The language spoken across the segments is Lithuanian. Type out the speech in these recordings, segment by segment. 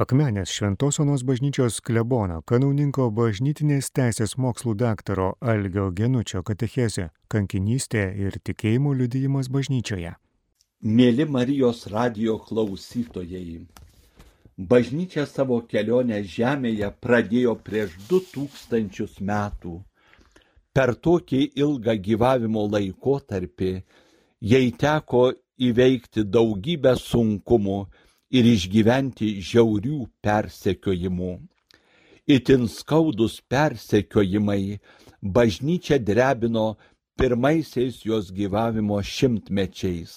Akmenės Šventosonos bažnyčios klebono, kanauninko bažnytinės teisės mokslų daktaro Algio Genučio katechezė - kankinystė ir tikėjimo liudijimas bažnyčioje. Mėly Marijos radio klausytojai, bažnyčia savo kelionę žemėje pradėjo prieš du tūkstančius metų. Per tokį ilgą gyvavimo laikotarpį jai teko įveikti daugybę sunkumų ir išgyventi žiaurių persekiojimų. Itin skaudus persekiojimai bažnyčia drebino pirmaisiais jos gyvavimo šimtmečiais.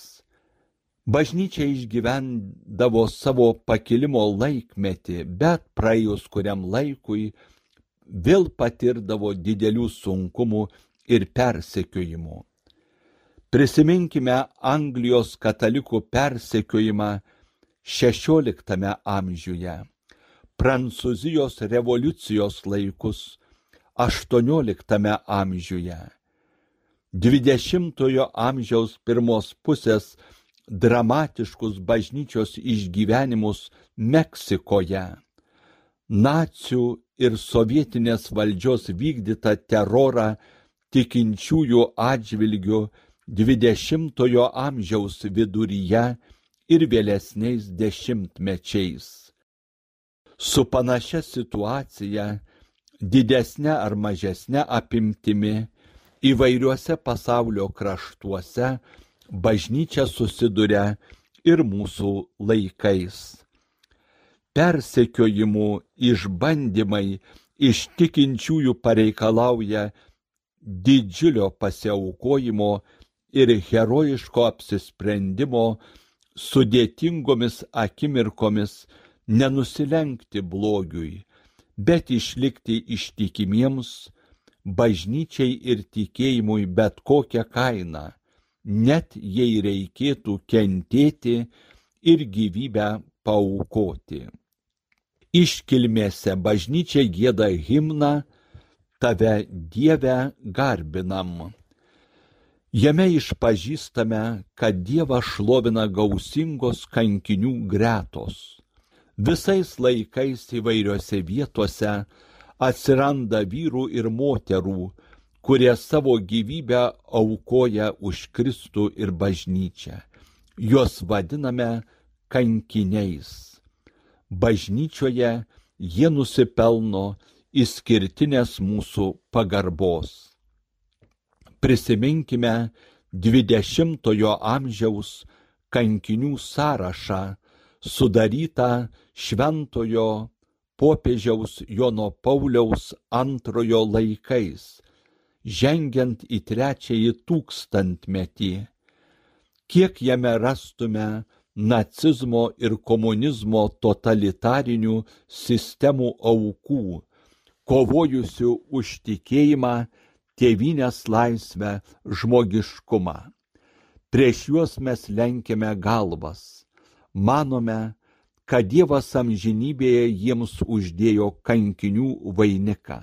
Bažnyčia išgyvendavo savo pakilimo laikmetį, bet praėjus kuriam laikui vėl patirdavo didelių sunkumų ir persekiojimų. Prisiminkime Anglijos katalikų persekiojimą XVI amžiuje, Prancūzijos revoliucijos laikus XVIII amžiuje, XX amžiaus pirmos pusės dramatiškus bažnyčios išgyvenimus Meksikoje, nacių ir sovietinės valdžios vykdytą terorą tikinčiųjų atžvilgių XX amžiaus viduryje ir vėlesniais dešimtmečiais. Su panašia situacija, didesnė ar mažesnė apimtimi, įvairiuose pasaulio kraštuose bažnyčia susiduria ir mūsų laikais. Persekiojimų išbandymai iš tikinčiųjų pareikalauja didžiulio pasiaukojimo ir herojiško apsisprendimo sudėtingomis akimirkomis nenusilenkti blogiui, bet išlikti ištikimiems bažnyčiai ir tikėjimui bet kokią kainą, net jei reikėtų kentėti ir gyvybę paukoti. Iškilmėse bažnyčia gėda himną, tave Dieve garbinam. Jame išpažįstame, kad Dievą šlovina gausingos kankinių gretos. Visais laikais įvairiose vietose atsiranda vyrų ir moterų, kurie savo gyvybę aukoja už Kristų ir bažnyčią. Juos vadiname kankiniais. Bažnyčioje jie nusipelno išskirtinės mūsų pagarbos prisiminkime dvidešimtojo amžiaus kankinių sąrašą sudarytą šventojo popiežiaus Jono Pauliaus antrojo laikais, žengiant į trečiąjį tūkstantmetį. Kiek jame rastume nacizmo ir komunizmo totalitarinių sistemų aukų, kovojusių už tikėjimą tėvynės laisvę, žmogiškumą. Prieš juos mes lenkiame galvas. Manome, kad Dievas amžinybėje jiems uždėjo kankinių vainiką.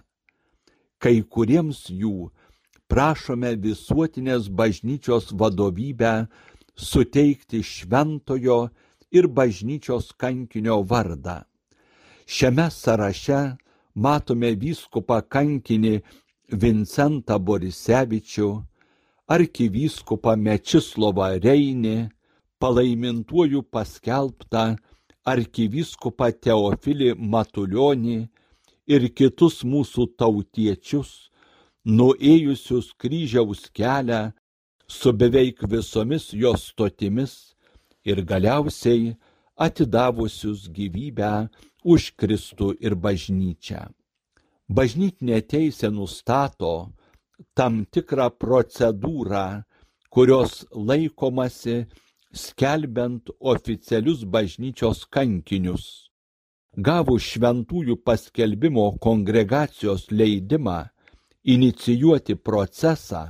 Kai kuriems jų prašome visuotinės bažnyčios vadovybę suteikti šventojo ir bažnyčios kankinio vardą. Šiame sąraše matome vyskupą kankinį Vincentą Borisevičių, arkivyskupą Mečislovą Reinį, palaimintuoju paskelbtą arkivyskupą Teofilį Matulionį ir kitus mūsų tautiečius, nuėjusius kryžiaus kelią su beveik visomis jos stotimis ir galiausiai atidavusius gyvybę už Kristų ir bažnyčią. Bažnytinė teisė nustato tam tikrą procedūrą, kurios laikomasi skelbiant oficialius bažnyčios kankinius. Gavus šventųjų paskelbimo kongregacijos leidimą inicijuoti procesą,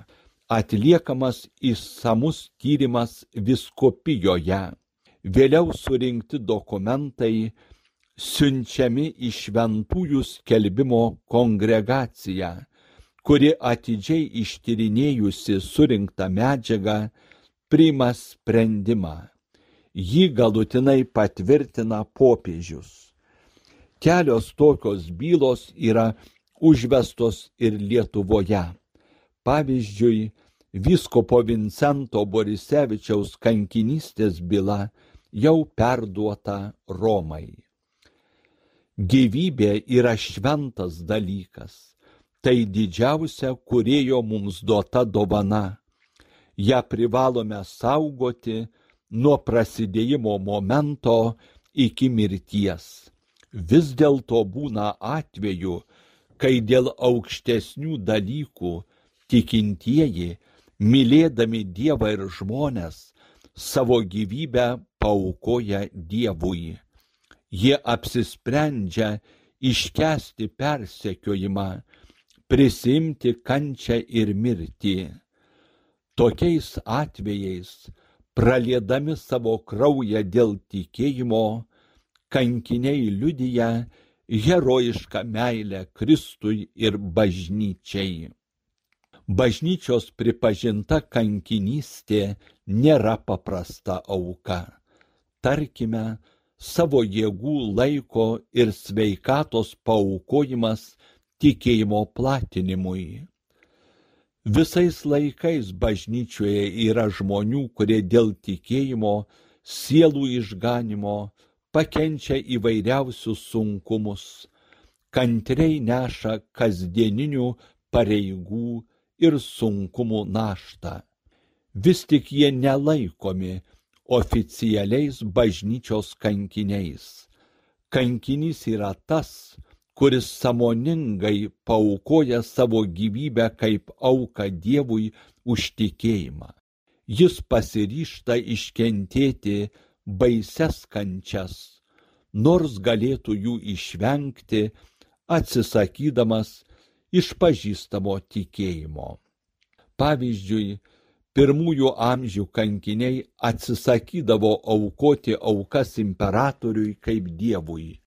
atliekamas įsamus tyrimas viskopijoje. Vėliau surinkti dokumentai siunčiami į šventųjų skelbimo kongregaciją, kuri atidžiai ištyrinėjusi surinktą medžiagą priima sprendimą. Jį galutinai patvirtina popiežius. Kelios tokios bylos yra užvestos ir Lietuvoje. Pavyzdžiui, Vyskopo Vincento Borisevičiaus kankinystės byla jau perduota Romai. Gyvybė yra šventas dalykas. Tai didžiausia kurėjo mums duota dovana. Ja privalome saugoti nuo prasidėjimo momento iki mirties. Vis dėlto būna atveju, kai dėl aukštesnių dalykų tikintieji mylėdami Dievą ir žmonės, savo gyvybę paukoja Dievui. Jie apsisprendžia iškesti persekiojimą, prisimti kančią ir mirtį. Tokiais atvejais, pralėdami savo kraują dėl tikėjimo, kankiniai liudyja herojišką meilę Kristui ir bažnyčiai. Bažnyčios pripažinta kankinystė nėra paprasta auka. Tarkime, savo jėgų laiko ir sveikatos paukojimas tikėjimo platinimui. Visais laikais bažnyčioje yra žmonių, kurie dėl tikėjimo, sielų išganimo pakenčia įvairiausius sunkumus, kantriai neša kasdieninių pareigų ir sunkumų naštą. Vis tik jie nelaikomi oficialiais bažnyčios kankiniais. Kankinys yra tas, kuris samoningai paukoja savo gyvybę kaip auką Dievui už tikėjimą. Jis pasiryšta iškentėti baises kančias, nors galėtų jų išvengti, atsisakydamas išpažįstamo tikėjimo. Pavyzdžiui, pirmųjų amžių kankiniai atsisakydavo aukoti aukas imperatoriui kaip dievui.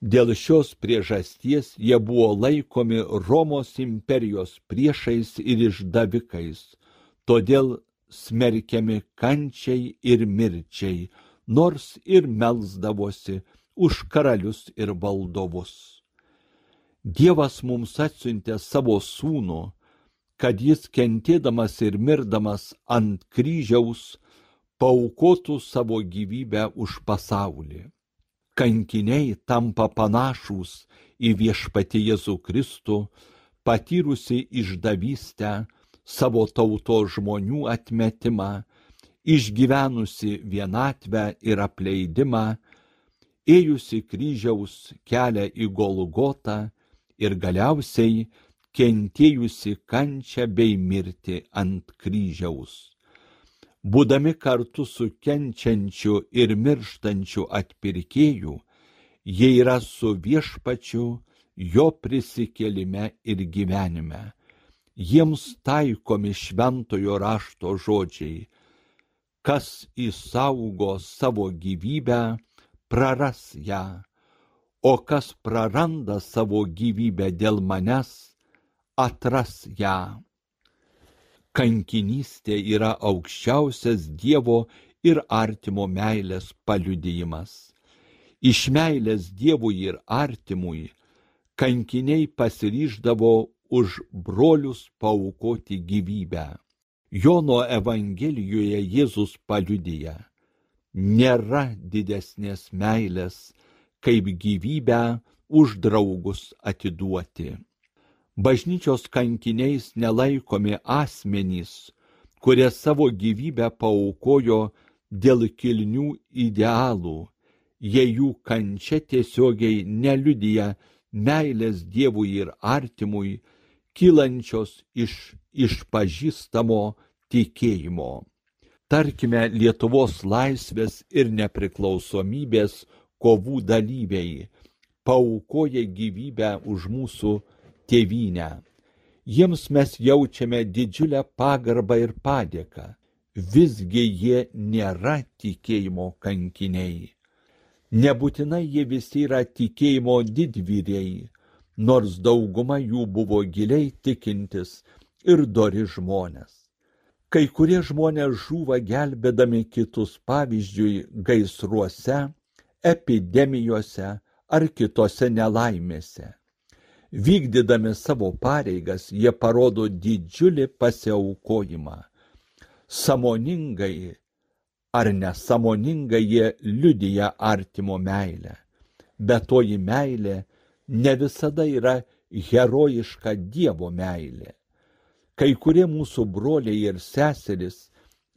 Dėl šios priežasties jie buvo laikomi Romos imperijos priešais ir išdavikais, todėl smerkiami kančiai ir mirčiai, nors ir melzdavosi už karalius ir valdovus. Dievas mums atsiuntė savo sūnų, kad jis kentėdamas ir mirdamas ant kryžiaus paukotų savo gyvybę už pasaulį. Kankiniai tampa panašus į viešpatį Jėzų Kristų, patyrusi išdavystę, savo tauto žmonių atmetimą, išgyvenusi vienatvę ir apleidimą, ėjusi kryžiaus kelią į Golgotą ir galiausiai kentėjusi kančią bei mirtį ant kryžiaus. Būdami kartu su kenčiančiu ir mirštančiu atpirkėju, jie yra su viešpačiu jo prisikėlime ir gyvenime. Jiems taikomi šventojo rašto žodžiai, kas įsaugo savo gyvybę, praras ją o kas praranda savo gyvybę dėl manęs, atras ją. Kankinystė yra aukščiausias Dievo ir artimo meilės paliudijimas. Iš meilės Dievui ir artimui kankiniai pasiryždavo už brolius paukoti gyvybę. Jono Evangelijoje Jėzus paliudyja, nėra didesnės meilės kaip gyvybę už draugus atiduoti. Bažnyčios kankiniais nelaikomi asmenys, kurie savo gyvybę paukojo dėl kilnių idealų, jei jų kančia tiesiogiai neliudyja meilės Dievui ir artimui, kylančios iš išpažįstamo tikėjimo. Tarkime, Lietuvos laisvės ir nepriklausomybės kovų dalyviai paukoja gyvybę už mūsų tėvynę. Jiems mes jaučiame didžiulę pagarbą ir padėką, visgi jie nėra tikėjimo kankiniai. Nebūtinai jie visi yra tikėjimo didvyriai, nors dauguma jų buvo giliai tikintis ir dori žmonės. Kai kurie žmonės žūva gelbėdami kitus, pavyzdžiui, gaisruose, epidemijose ar kitose nelaimėse. Vykdydami savo pareigas, jie parodo didžiulį pasiaukojimą. Samoningai ar nesamoningai jie liudyja artimo meilę. Bet toji meilė ne visada yra herojiška Dievo meilė. Kai kurie mūsų broliai ir seseris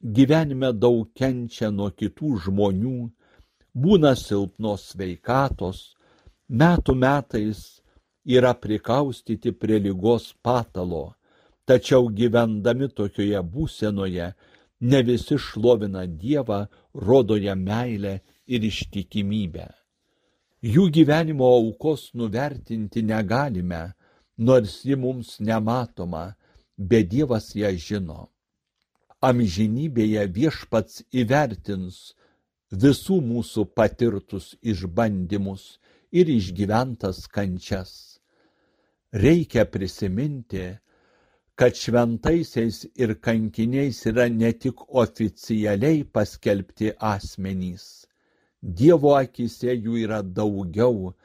gyvenime daug kenčia nuo kitų žmonių, būna silpnos sveikatos, metų metais yra prikaustyti prie lygos patalo, tačiau gyvendami tokioje būsenoje ne visi šlovina Dievą, rodo jam meilę ir ištikimybę. Jų gyvenimo aukos nuvertinti negalime, nors ji mums nematoma, bet Dievas ją žino. Amžinybėje viešpats įvertins visų mūsų patirtus išbandymus ir išgyventas kančias. Reikia prisiminti, kad šventaisiais ir kankiniais yra ne tik oficialiai paskelbti asmenys. Dievo akise jų yra daugiau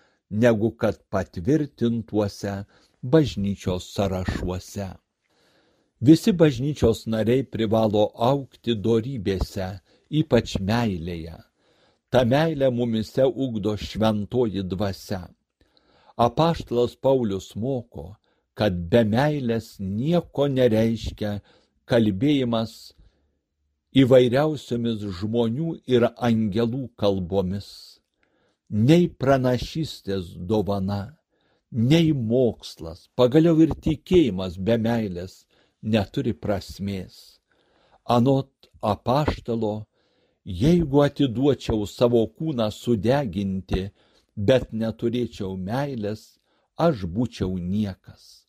negu kad patvirtintuose bažnyčios sąrašuose. Visi bažnyčios nariai privalo aukti dorybėse, ypač meilėje. Ta meilė mumise ugdo šventoji dvasia. Apaštalas Paulius moko, kad be meilės nieko nereiškia kalbėjimas įvairiausiomis žmonių ir angelų kalbomis. Nei pranašystės dovana, nei mokslas, pagaliau ir tikėjimas be meilės neturi prasmės. Anot apaštalo, jeigu atiduočiau savo kūną sudeginti, bet neturėčiau meilės, aš būčiau niekas.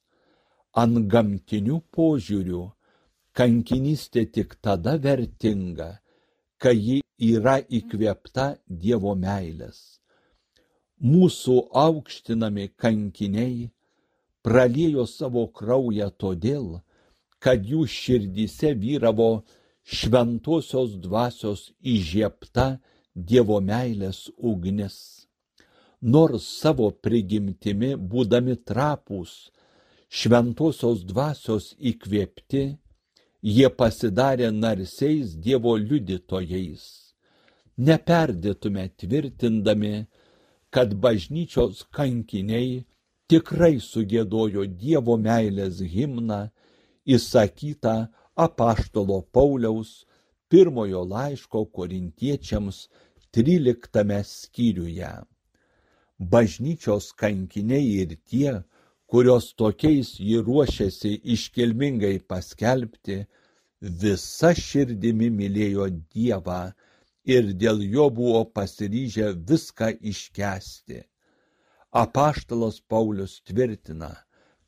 Ant gamtinių požiūrių kankinystė tik tada vertinga, kai ji yra įkvėpta Dievo meilės. Mūsų aukštinami kankiniai praliejo savo kraują todėl, kad jų širdyse vyravo šventosios dvasios įžiepta Dievo meilės ugnis. Nors savo prigimtimi būdami trapūs, šventosios dvasios įkvėpti, jie pasidarė narsiais Dievo liudytojais. Neperdėtume tvirtindami, kad bažnyčios kankiniai tikrai sugėdojo Dievo meilės himną įsakytą apaštalo Pauliaus pirmojo laiško korintiečiams 13 skyriuje. Bažnyčios kankiniai ir tie, kurios tokiais ji ruošėsi iškilmingai paskelbti, visa širdimi mylėjo Dievą ir dėl jo buvo pasiryžę viską iškesti. Apaštalas Paulius tvirtina,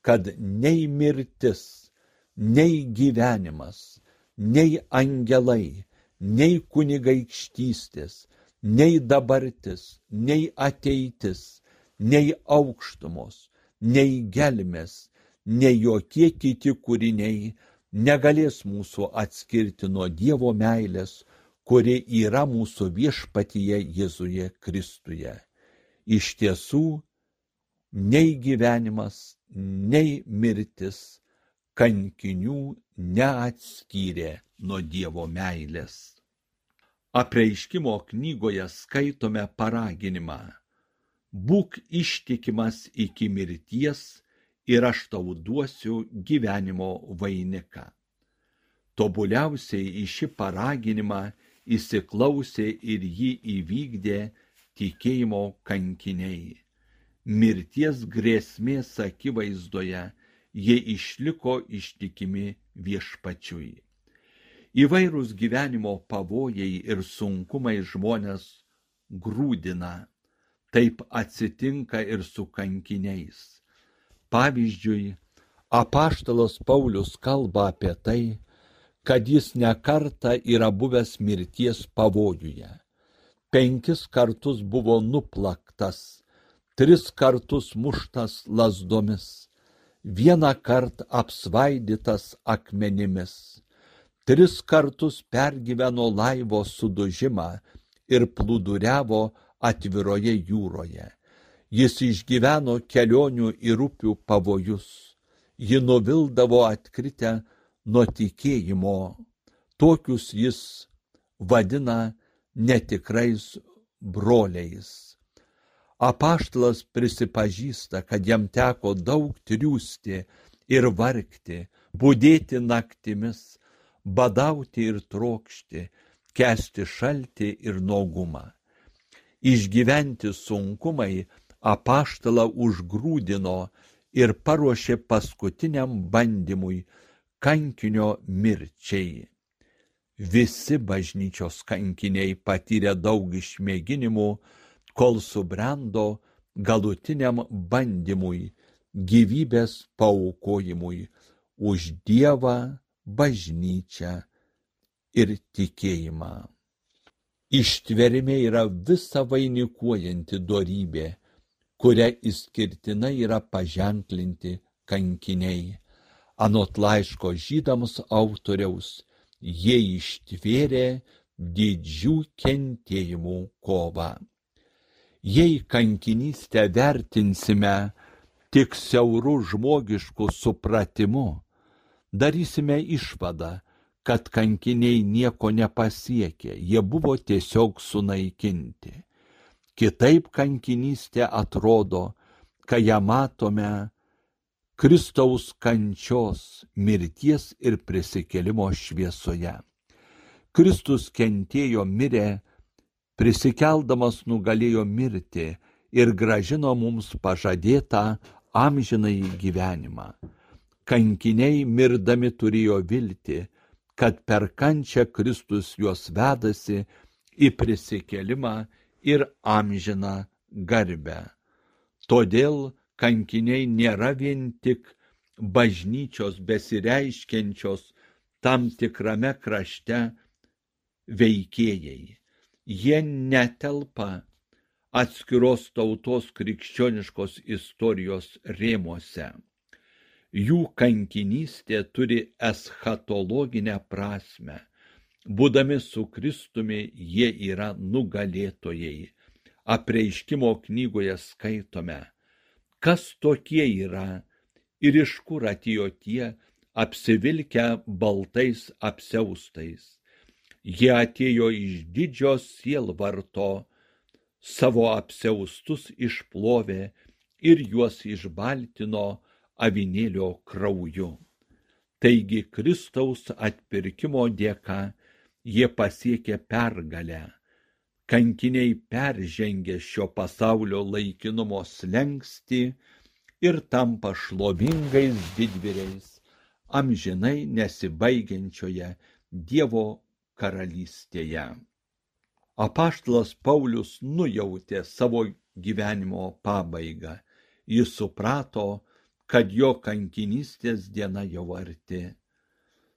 kad nei mirtis, nei gyvenimas, nei angelai, nei kunigaikštystės, nei dabartis, nei ateitis, nei aukštumos, nei gelmes, nei jokie kiti kūriniai negalės mūsų atskirti nuo Dievo meilės, kuri yra mūsų viešpatyje Jėzuje Kristuje. Iš tiesų, nei gyvenimas, nei mirtis kankinių neatskyrė nuo Dievo meilės. Apreiškimo knygoje skaitome paraginimą būk ištikimas iki mirties ir aš tau duosiu gyvenimo vainiką. Tobuliausiai į šį paraginimą įsiklausė ir jį įvykdė tikėjimo kankiniai. Mirties grėsmės akivaizdoje jie išliko ištikimi viešpačiui. Įvairūs gyvenimo pavojai ir sunkumai žmonės grūdina Taip atsitinka ir su kankiniais. Pavyzdžiui, apaštalas Paulius kalba apie tai, kad jis nekarta yra buvęs mirties pavojuje. Penkis kartus buvo nuplaktas, tris kartus muštas lasdomis, vieną kartą apsvaidytas akmenimis, tris kartus pergyveno laivo sudužimą ir plūduriavo atviroje jūroje. Jis išgyveno kelionių ir upių pavojus. Ji nuvildavo atkritę nuo tikėjimo. Tokius jis vadina netikrais broliais. Apaštalas prisipažįsta, kad jam teko daug triūsti ir vargti, būdėti naktimis, badauti ir trokšti, kesti šaltį ir nuogumą. Išgyventi sunkumai apaštalą užgrūdino ir paruošė paskutiniam bandymui kankinio mirčiai. Visi bažnyčios kankiniai patyrė daug išmėginimų, kol subrendo galutiniam bandymui, gyvybės paukojimui už Dievą, bažnyčią ir tikėjimą. Ištvermė yra visa vainikuojanti dorybė, kuria išskirtinai yra paženklinti kankiniai. Anot laiško žydams autoriaus, jie ištvėrė didžių kentėjimų kovą. Jei kankinystę vertinsime tik siaurų žmogiškų supratimu, darysime išvadą, kad kankiniai nieko nepasiekė, jie buvo tiesiog sunaikinti. Kitaip kankinystė atrodo, kai ją matome Kristaus kančios, mirties ir prisikelimo šviesoje. Kristus kentėjo mirė, prisikeldamas nugalėjo mirtį ir gražino mums pažadėtą amžinai gyvenimą. Kankiniai mirdami turėjo viltį, kad per kančią Kristus juos vedasi į prisikelimą ir amžiną garbę. Todėl kankiniai nėra vien tik bažnyčios besireiškiančios tam tikrame krašte veikėjai. Jie netelpa atskiros tautos krikščioniškos istorijos rėmuose jų kankinystė turi eschatologinę prasme. Būdami su Kristumi, jie yra nugalėtojai. Apreiškimo knygoje skaitome, kas tokie yra ir iš kur atėjo tie apsivilkę baltais apseustais. Jie atėjo iš didžios sielvarto, savo apseustus išplovė ir juos išbaltino avinėlio krauju. Taigi Kristaus atpirkimo dėka jie pasiekė pergalę. Kankiniai peržengė šio pasaulio laikinumo slengsti ir tampa šlovingais didvyriais amžinai nesibaigiančioje Dievo karalystėje. Apaštlas Paulius nujautė savo gyvenimo pabaigą. Jis suprato, kad jo kankinystės diena jau arti.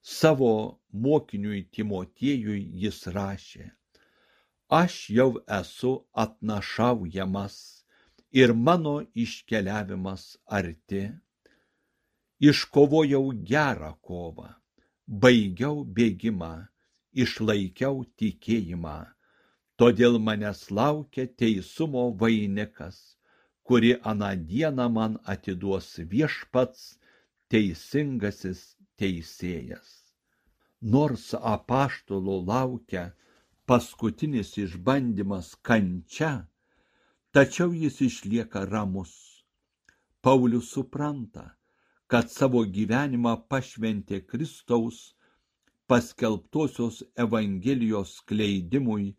Savo mokiniui Timotiejui jis rašė, aš jau esu atnašaujamas ir mano iškeliavimas arti. Iškovojau gerą kovą, baigiau bėgimą, išlaikiau tikėjimą, todėl manęs laukia teisumo vainikas kuri aną dieną man atiduos viešpats teisingasis teisėjas. Nors apaštalo laukia paskutinis išbandymas kančia, tačiau jis išlieka ramus. Paulius supranta, kad savo gyvenimą pašventė Kristaus paskelbtosios Evangelijos skleidimui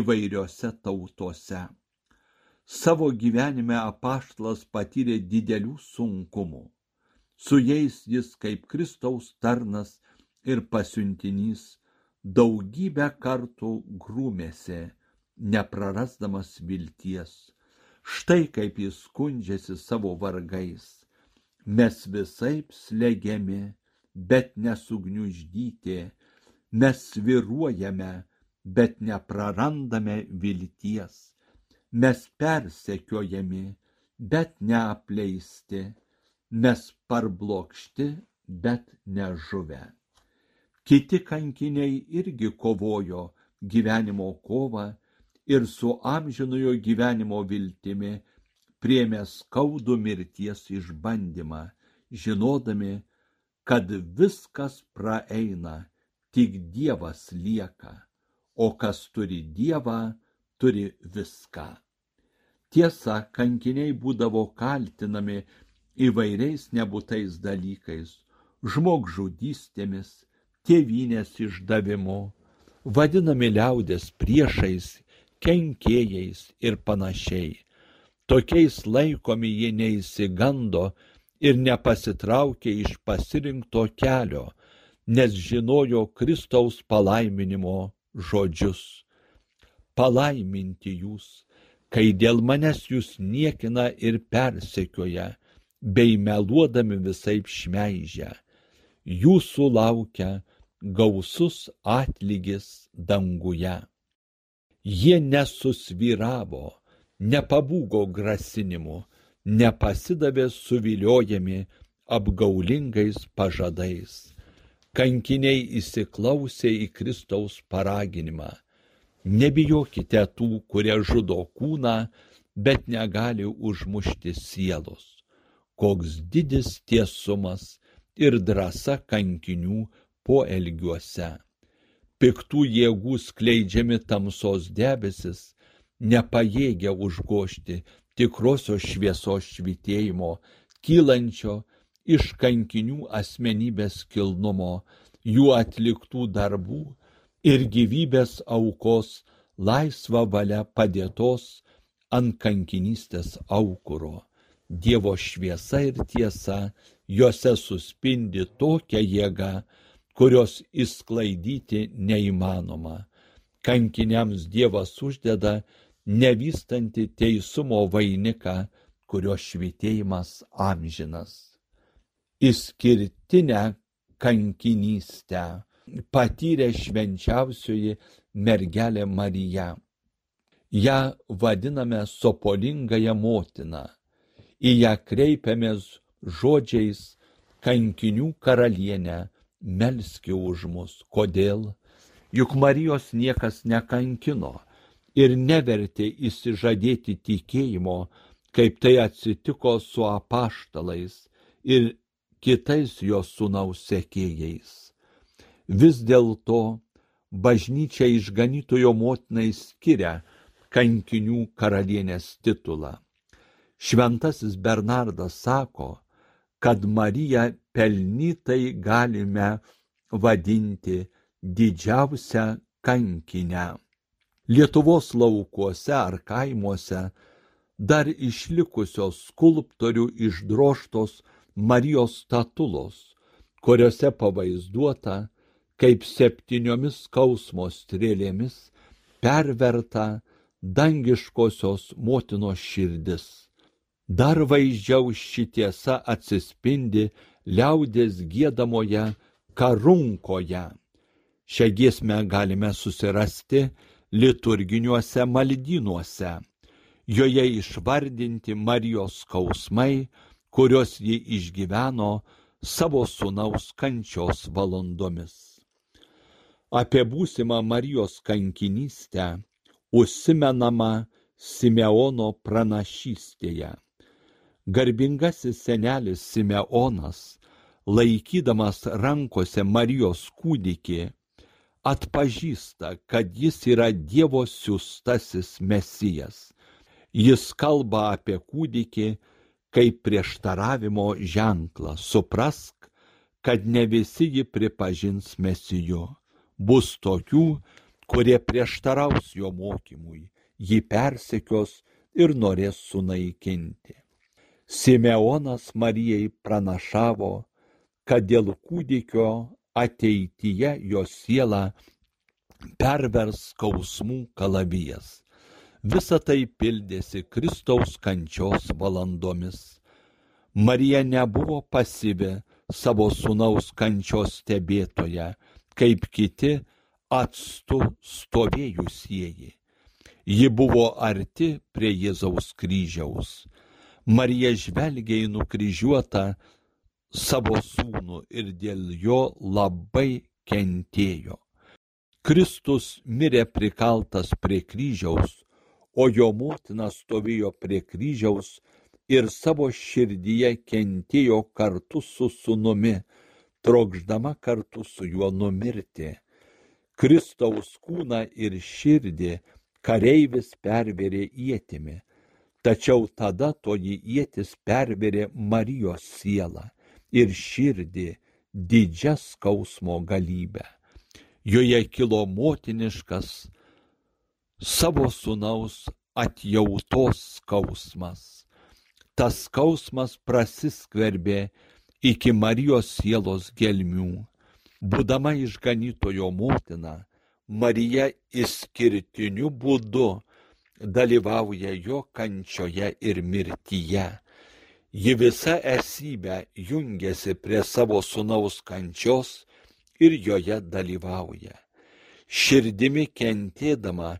įvairiose tautose. Savo gyvenime apaštlas patyrė didelių sunkumų. Su jais jis kaip Kristaus tarnas ir pasiuntinys daugybę kartų grūmėsi, neprarasdamas vilties. Štai kaip jis skundžiasi savo vargais. Mes visaip slegiami, bet nesugniuždyti, mes sviruojame, bet neprarandame vilties mes persekiojami, bet neapleisti, mes parblokšti, bet nežuvę. Kiti kankiniai irgi kovojo gyvenimo kovą ir su amžinojo gyvenimo viltimi priemė skaudų mirties išbandymą, žinodami, kad viskas praeina, tik Dievas lieka, o kas turi Dievą, turi viską. Tiesa, kankiniai būdavo kaltinami įvairiais nebūtais dalykais - žmogžudystėmis, tėvynės išdavimu, vadinami liaudės priešais, kenkėjais ir panašiai. Tokiais laikomi jie neįsigando ir nepasitraukė iš pasirinkto kelio, nes žinojo Kristaus palaiminimo žodžius. Palaiminti jūs, kai dėl manęs jūs niekina ir persekioja, bei meluodami visai šmeižia. Jūsų laukia gausus atlygis danguje. Jie nesusvyravo, nepabūgo grasinimu, nepasidavė suviliojami apgaulingais pažadais. Kankiniai įsiklausė į Kristaus paraginimą Nebijokite tų, kurie žudo kūną, bet negali užmušti sielos. Koks didis tiesumas ir drąsa kankinių poelgiuose. Piktų jėgų skleidžiami tamsos debesis nepajėgia užgošti tikrosios šviesos švitėjimo, kylančio iš kankinių asmenybės kilnumo, jų atliktų darbų ir gyvybės aukos laisva valia padėtos ant kankinystės aukuro. Dievo šviesa ir tiesa juose suspindi tokia jėga, kurios įsklaidyti neįmanoma. Kankiniams Dievas uždeda nevystanti teisumo vainiką, kurio švitėjimas amžinas. Išskirtinę kankinystę patyrė švenčiausioji mergelė Marija. Ja vadiname sopolingąją motiną. Į ją kreipiamės žodžiais kankinių karalienę, melski už mus. Kodėl? Juk Marijos niekas nekankino ir nevertė įsižadėti tikėjimo, kaip tai atsitiko su apaštalais ir kitais jos sūnaus sekėjais. Vis dėlto bažnyčia išganytojo motinai skiria kankinių karalienės titulą. Šventasis Bernardas sako, kad Mariją pelnytai galime vadinti didžiausią kankinę. Lietuvos laukuose ar kaimuose dar išlikusios skulptorių išdroštos Marijos statulos, kuriuose pavaizduota, kaip septyniomis skausmo strėlėmis perverta dangiškosios motinos širdis. Dar vaizdžiau ši tiesa atsispindi liaudės gėdamoje karunkoje. Šią giesmę galime susirasti liturginiuose maldynuose. Joje išvardinti Marijos skausmai, kuriuos ji išgyveno savo sunaus kančios valandomis apie būsimą Marijos kankinystę užsimenama Simeono pranašystėje. Garbingasis senelis Simeonas, laikydamas rankose Marijos kūdikį, atpažįsta, kad jis yra Dievo siūstasis mesijas. Jis kalba apie kūdikį kaip prieštaravimo ženklą. Suprask, kad ne visi jį pripažins mesiju bus tokių, kurie prieštaraus jo mokymui, jį persekios ir norės sunaikinti. Simeonas Marijai pranašavo, kad dėl kūdikio ateityje jo siela pervers skausmų kalavijas. Visa tai pildėsi Kristaus kančios valandomis. Marija nebuvo pasyvi savo sunaus kančios stebėtoje, kaip kiti atstu stovėjusieji. Ji buvo arti prie Jėzaus kryžiaus. Marija žvelgia į nukryžiuotą savo sūnų ir dėl jo labai kentėjo. Kristus mirė prikaltas prie kryžiaus, o jo motina stovėjo prie kryžiaus ir savo širdyje kentėjo kartu su sunumi, trokšdama kartu su juo numirti. Kristaus kūną ir širdį kareivis perverė ietimi, tačiau tada toji ietis perverė Marijos sielą ir širdį didžią skausmo galybę. Joje kilo motiniškas savo sunaus atjautos skausmas. Tas skausmas prasiskverbė iki Marijos sielos gelmių. Būdama išganytojo motina, Marija išskirtiniu būdu dalyvauja jo kančioje ir mirtyje. Ji visa esybė jungiasi prie savo sunaus kančios ir joje dalyvauja. Širdimi kentėdama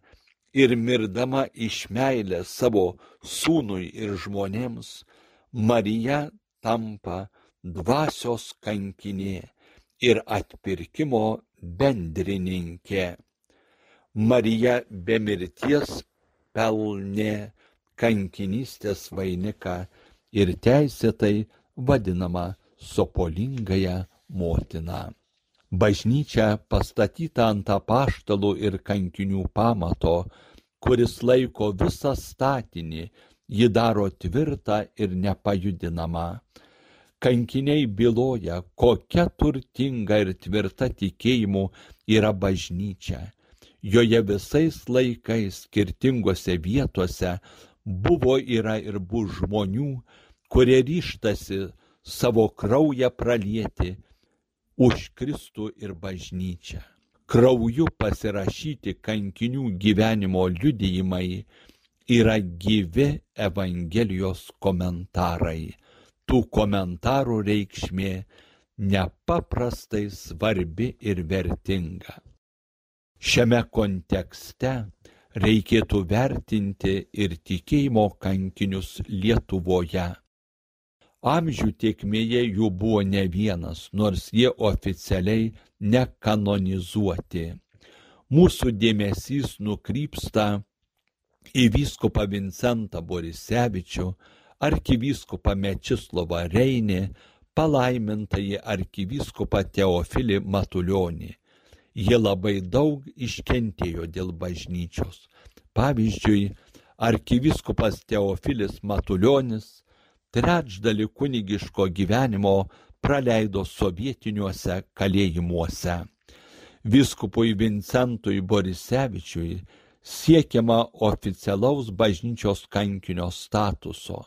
ir mirdama iš meilės savo sūnui ir žmonėms, Marija tampa dvasios kankinė ir atpirkimo bendrininkė. Marija be mirties pelnė kankinystės vainiką ir teisėtai vadinama sopolingąją motiną. Bažnyčia pastatyta ant apaštalų ir kankinių pamato, kuris laiko visą statinį, ji daro tvirtą ir nepajudinamą kankiniai byloja, kokia turtinga ir tvirta tikėjimu yra bažnyčia. Joje visais laikais skirtingose vietose buvo yra ir bus žmonių, kurie ryštasi savo kraują pralieti už Kristų ir bažnyčią. Krauju pasirašyti kankinių gyvenimo liudijimai yra gyvi Evangelijos komentarai tų komentarų reikšmė nepaprastai svarbi ir vertinga. Šiame kontekste reikėtų vertinti ir tikėjimo kankinius Lietuvoje. Amžių tiekmėje jų buvo ne vienas, nors jie oficialiai nekanonizuoti. Mūsų dėmesys nukrypsta į vyskupą Vincentą Borisevičių, arkivyskupą Mečislovą Reinį, palaimintąjį arkivyskupą Teofilį Matulionį. Jie labai daug iškentėjo dėl bažnyčios. Pavyzdžiui, arkivyskupas Teofilis Matulionis trečdalį kunigiško gyvenimo praleido sovietiniuose kalėjimuose. Viskupui Vincentui Borisevičiui siekiama oficialaus bažnyčios kankinio statuso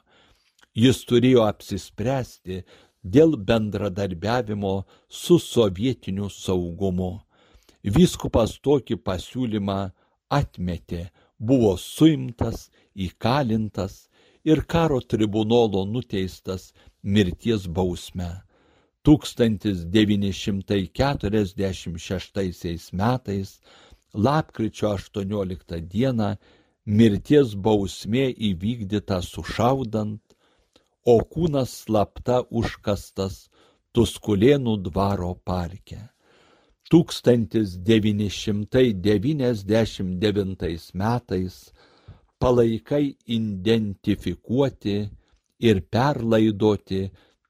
jis turėjo apsispręsti dėl bendradarbiavimo su sovietiniu saugumu. Vyskupas tokį pasiūlymą atmetė, buvo suimtas, įkalintas ir karo tribunolo nuteistas mirties bausme. 1946 metais lapkričio 18 dieną mirties bausmė įvykdyta sušaudant o kūnas slapta užkastas Tuskulėnų dvaro parke. 1999 metais palaikai identifikuoti ir perlaidoti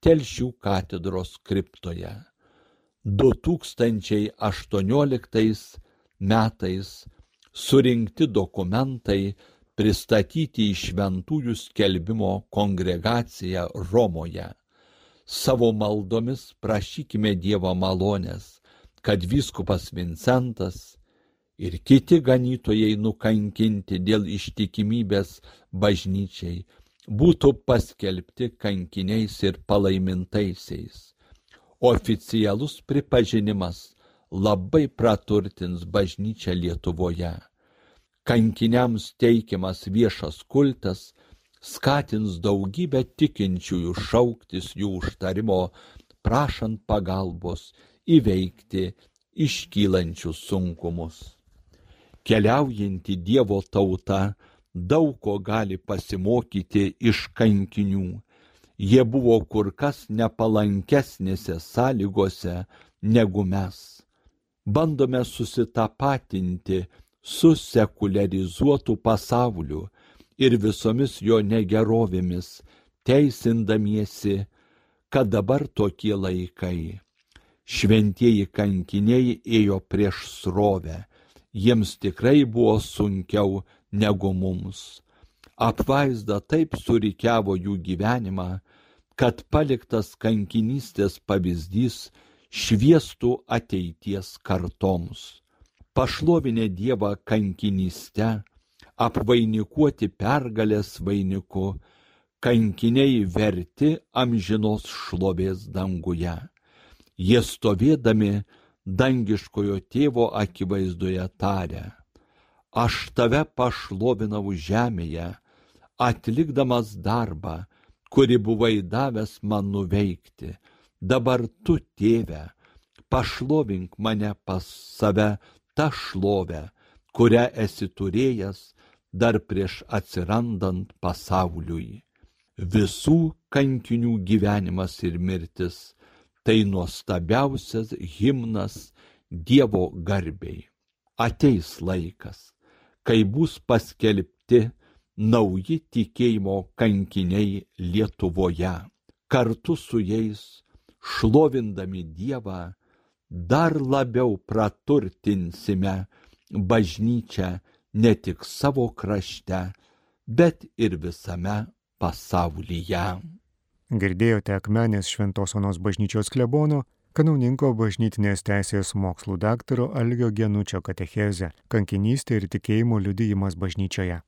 Telšių katedros kriptoje. 2018 metais surinkti dokumentai pristatyti į šventųjų skelbimo kongregaciją Romoje. Savo maldomis prašykime Dievo malonės, kad vyskupas Vincentas ir kiti ganytojai nukankinti dėl ištikimybės bažnyčiai būtų paskelbti kankiniais ir palaimintaisiais. Oficialus pripažinimas labai praturtins bažnyčią Lietuvoje kankiniams teikiamas viešas kultas skatins daugybę tikinčiųjų šauktis jų užtarimo, prašant pagalbos įveikti iškylančius sunkumus. Keliaujanti Dievo tauta daug ko gali pasimokyti iš kankinių. Jie buvo kur kas nepalankesnėse sąlygose negu mes. Bandome susitapatinti su sekuliarizuotu pasauliu ir visomis jo negerovėmis, teisindamiesi, kad dabar tokie laikai. Šventieji kankiniai ėjo prieš srovę, jiems tikrai buvo sunkiau negu mums. Apvaizda taip surikiavo jų gyvenimą, kad paliktas kankinystės pavyzdys šviestų ateities kartoms. Pašlovinę Dievą kankinyste, apvainikuoti pergalės vainiku, kankiniai verti amžinos šlovės danguje. Jie stovėdami dangiškojo tėvo akivaizdoje tarė, aš tave pašlovinau žemėje, atlikdamas darbą, kuri buvai davęs man nuveikti. Dabar tu, tėve, pašlovink mane pas save tą šlovę, kurią esi turėjęs dar prieš atsirandant pasauliui. Visų kankinių gyvenimas ir mirtis - tai nuostabiausias himnas Dievo garbiai. Ateis laikas, kai bus paskelbti nauji tikėjimo kankiniai Lietuvoje. Kartu su jais, šlovindami Dievą, dar labiau praturtinsime bažnyčią ne tik savo krašte, bet ir visame pasaulyje. Girdėjote Akmenės Šventos Onos bažnyčios klebono, kanauninko bažnytinės teisės mokslų daktaro Algio Genučio katechezę - kankinystė ir tikėjimo liudijimas bažnyčioje.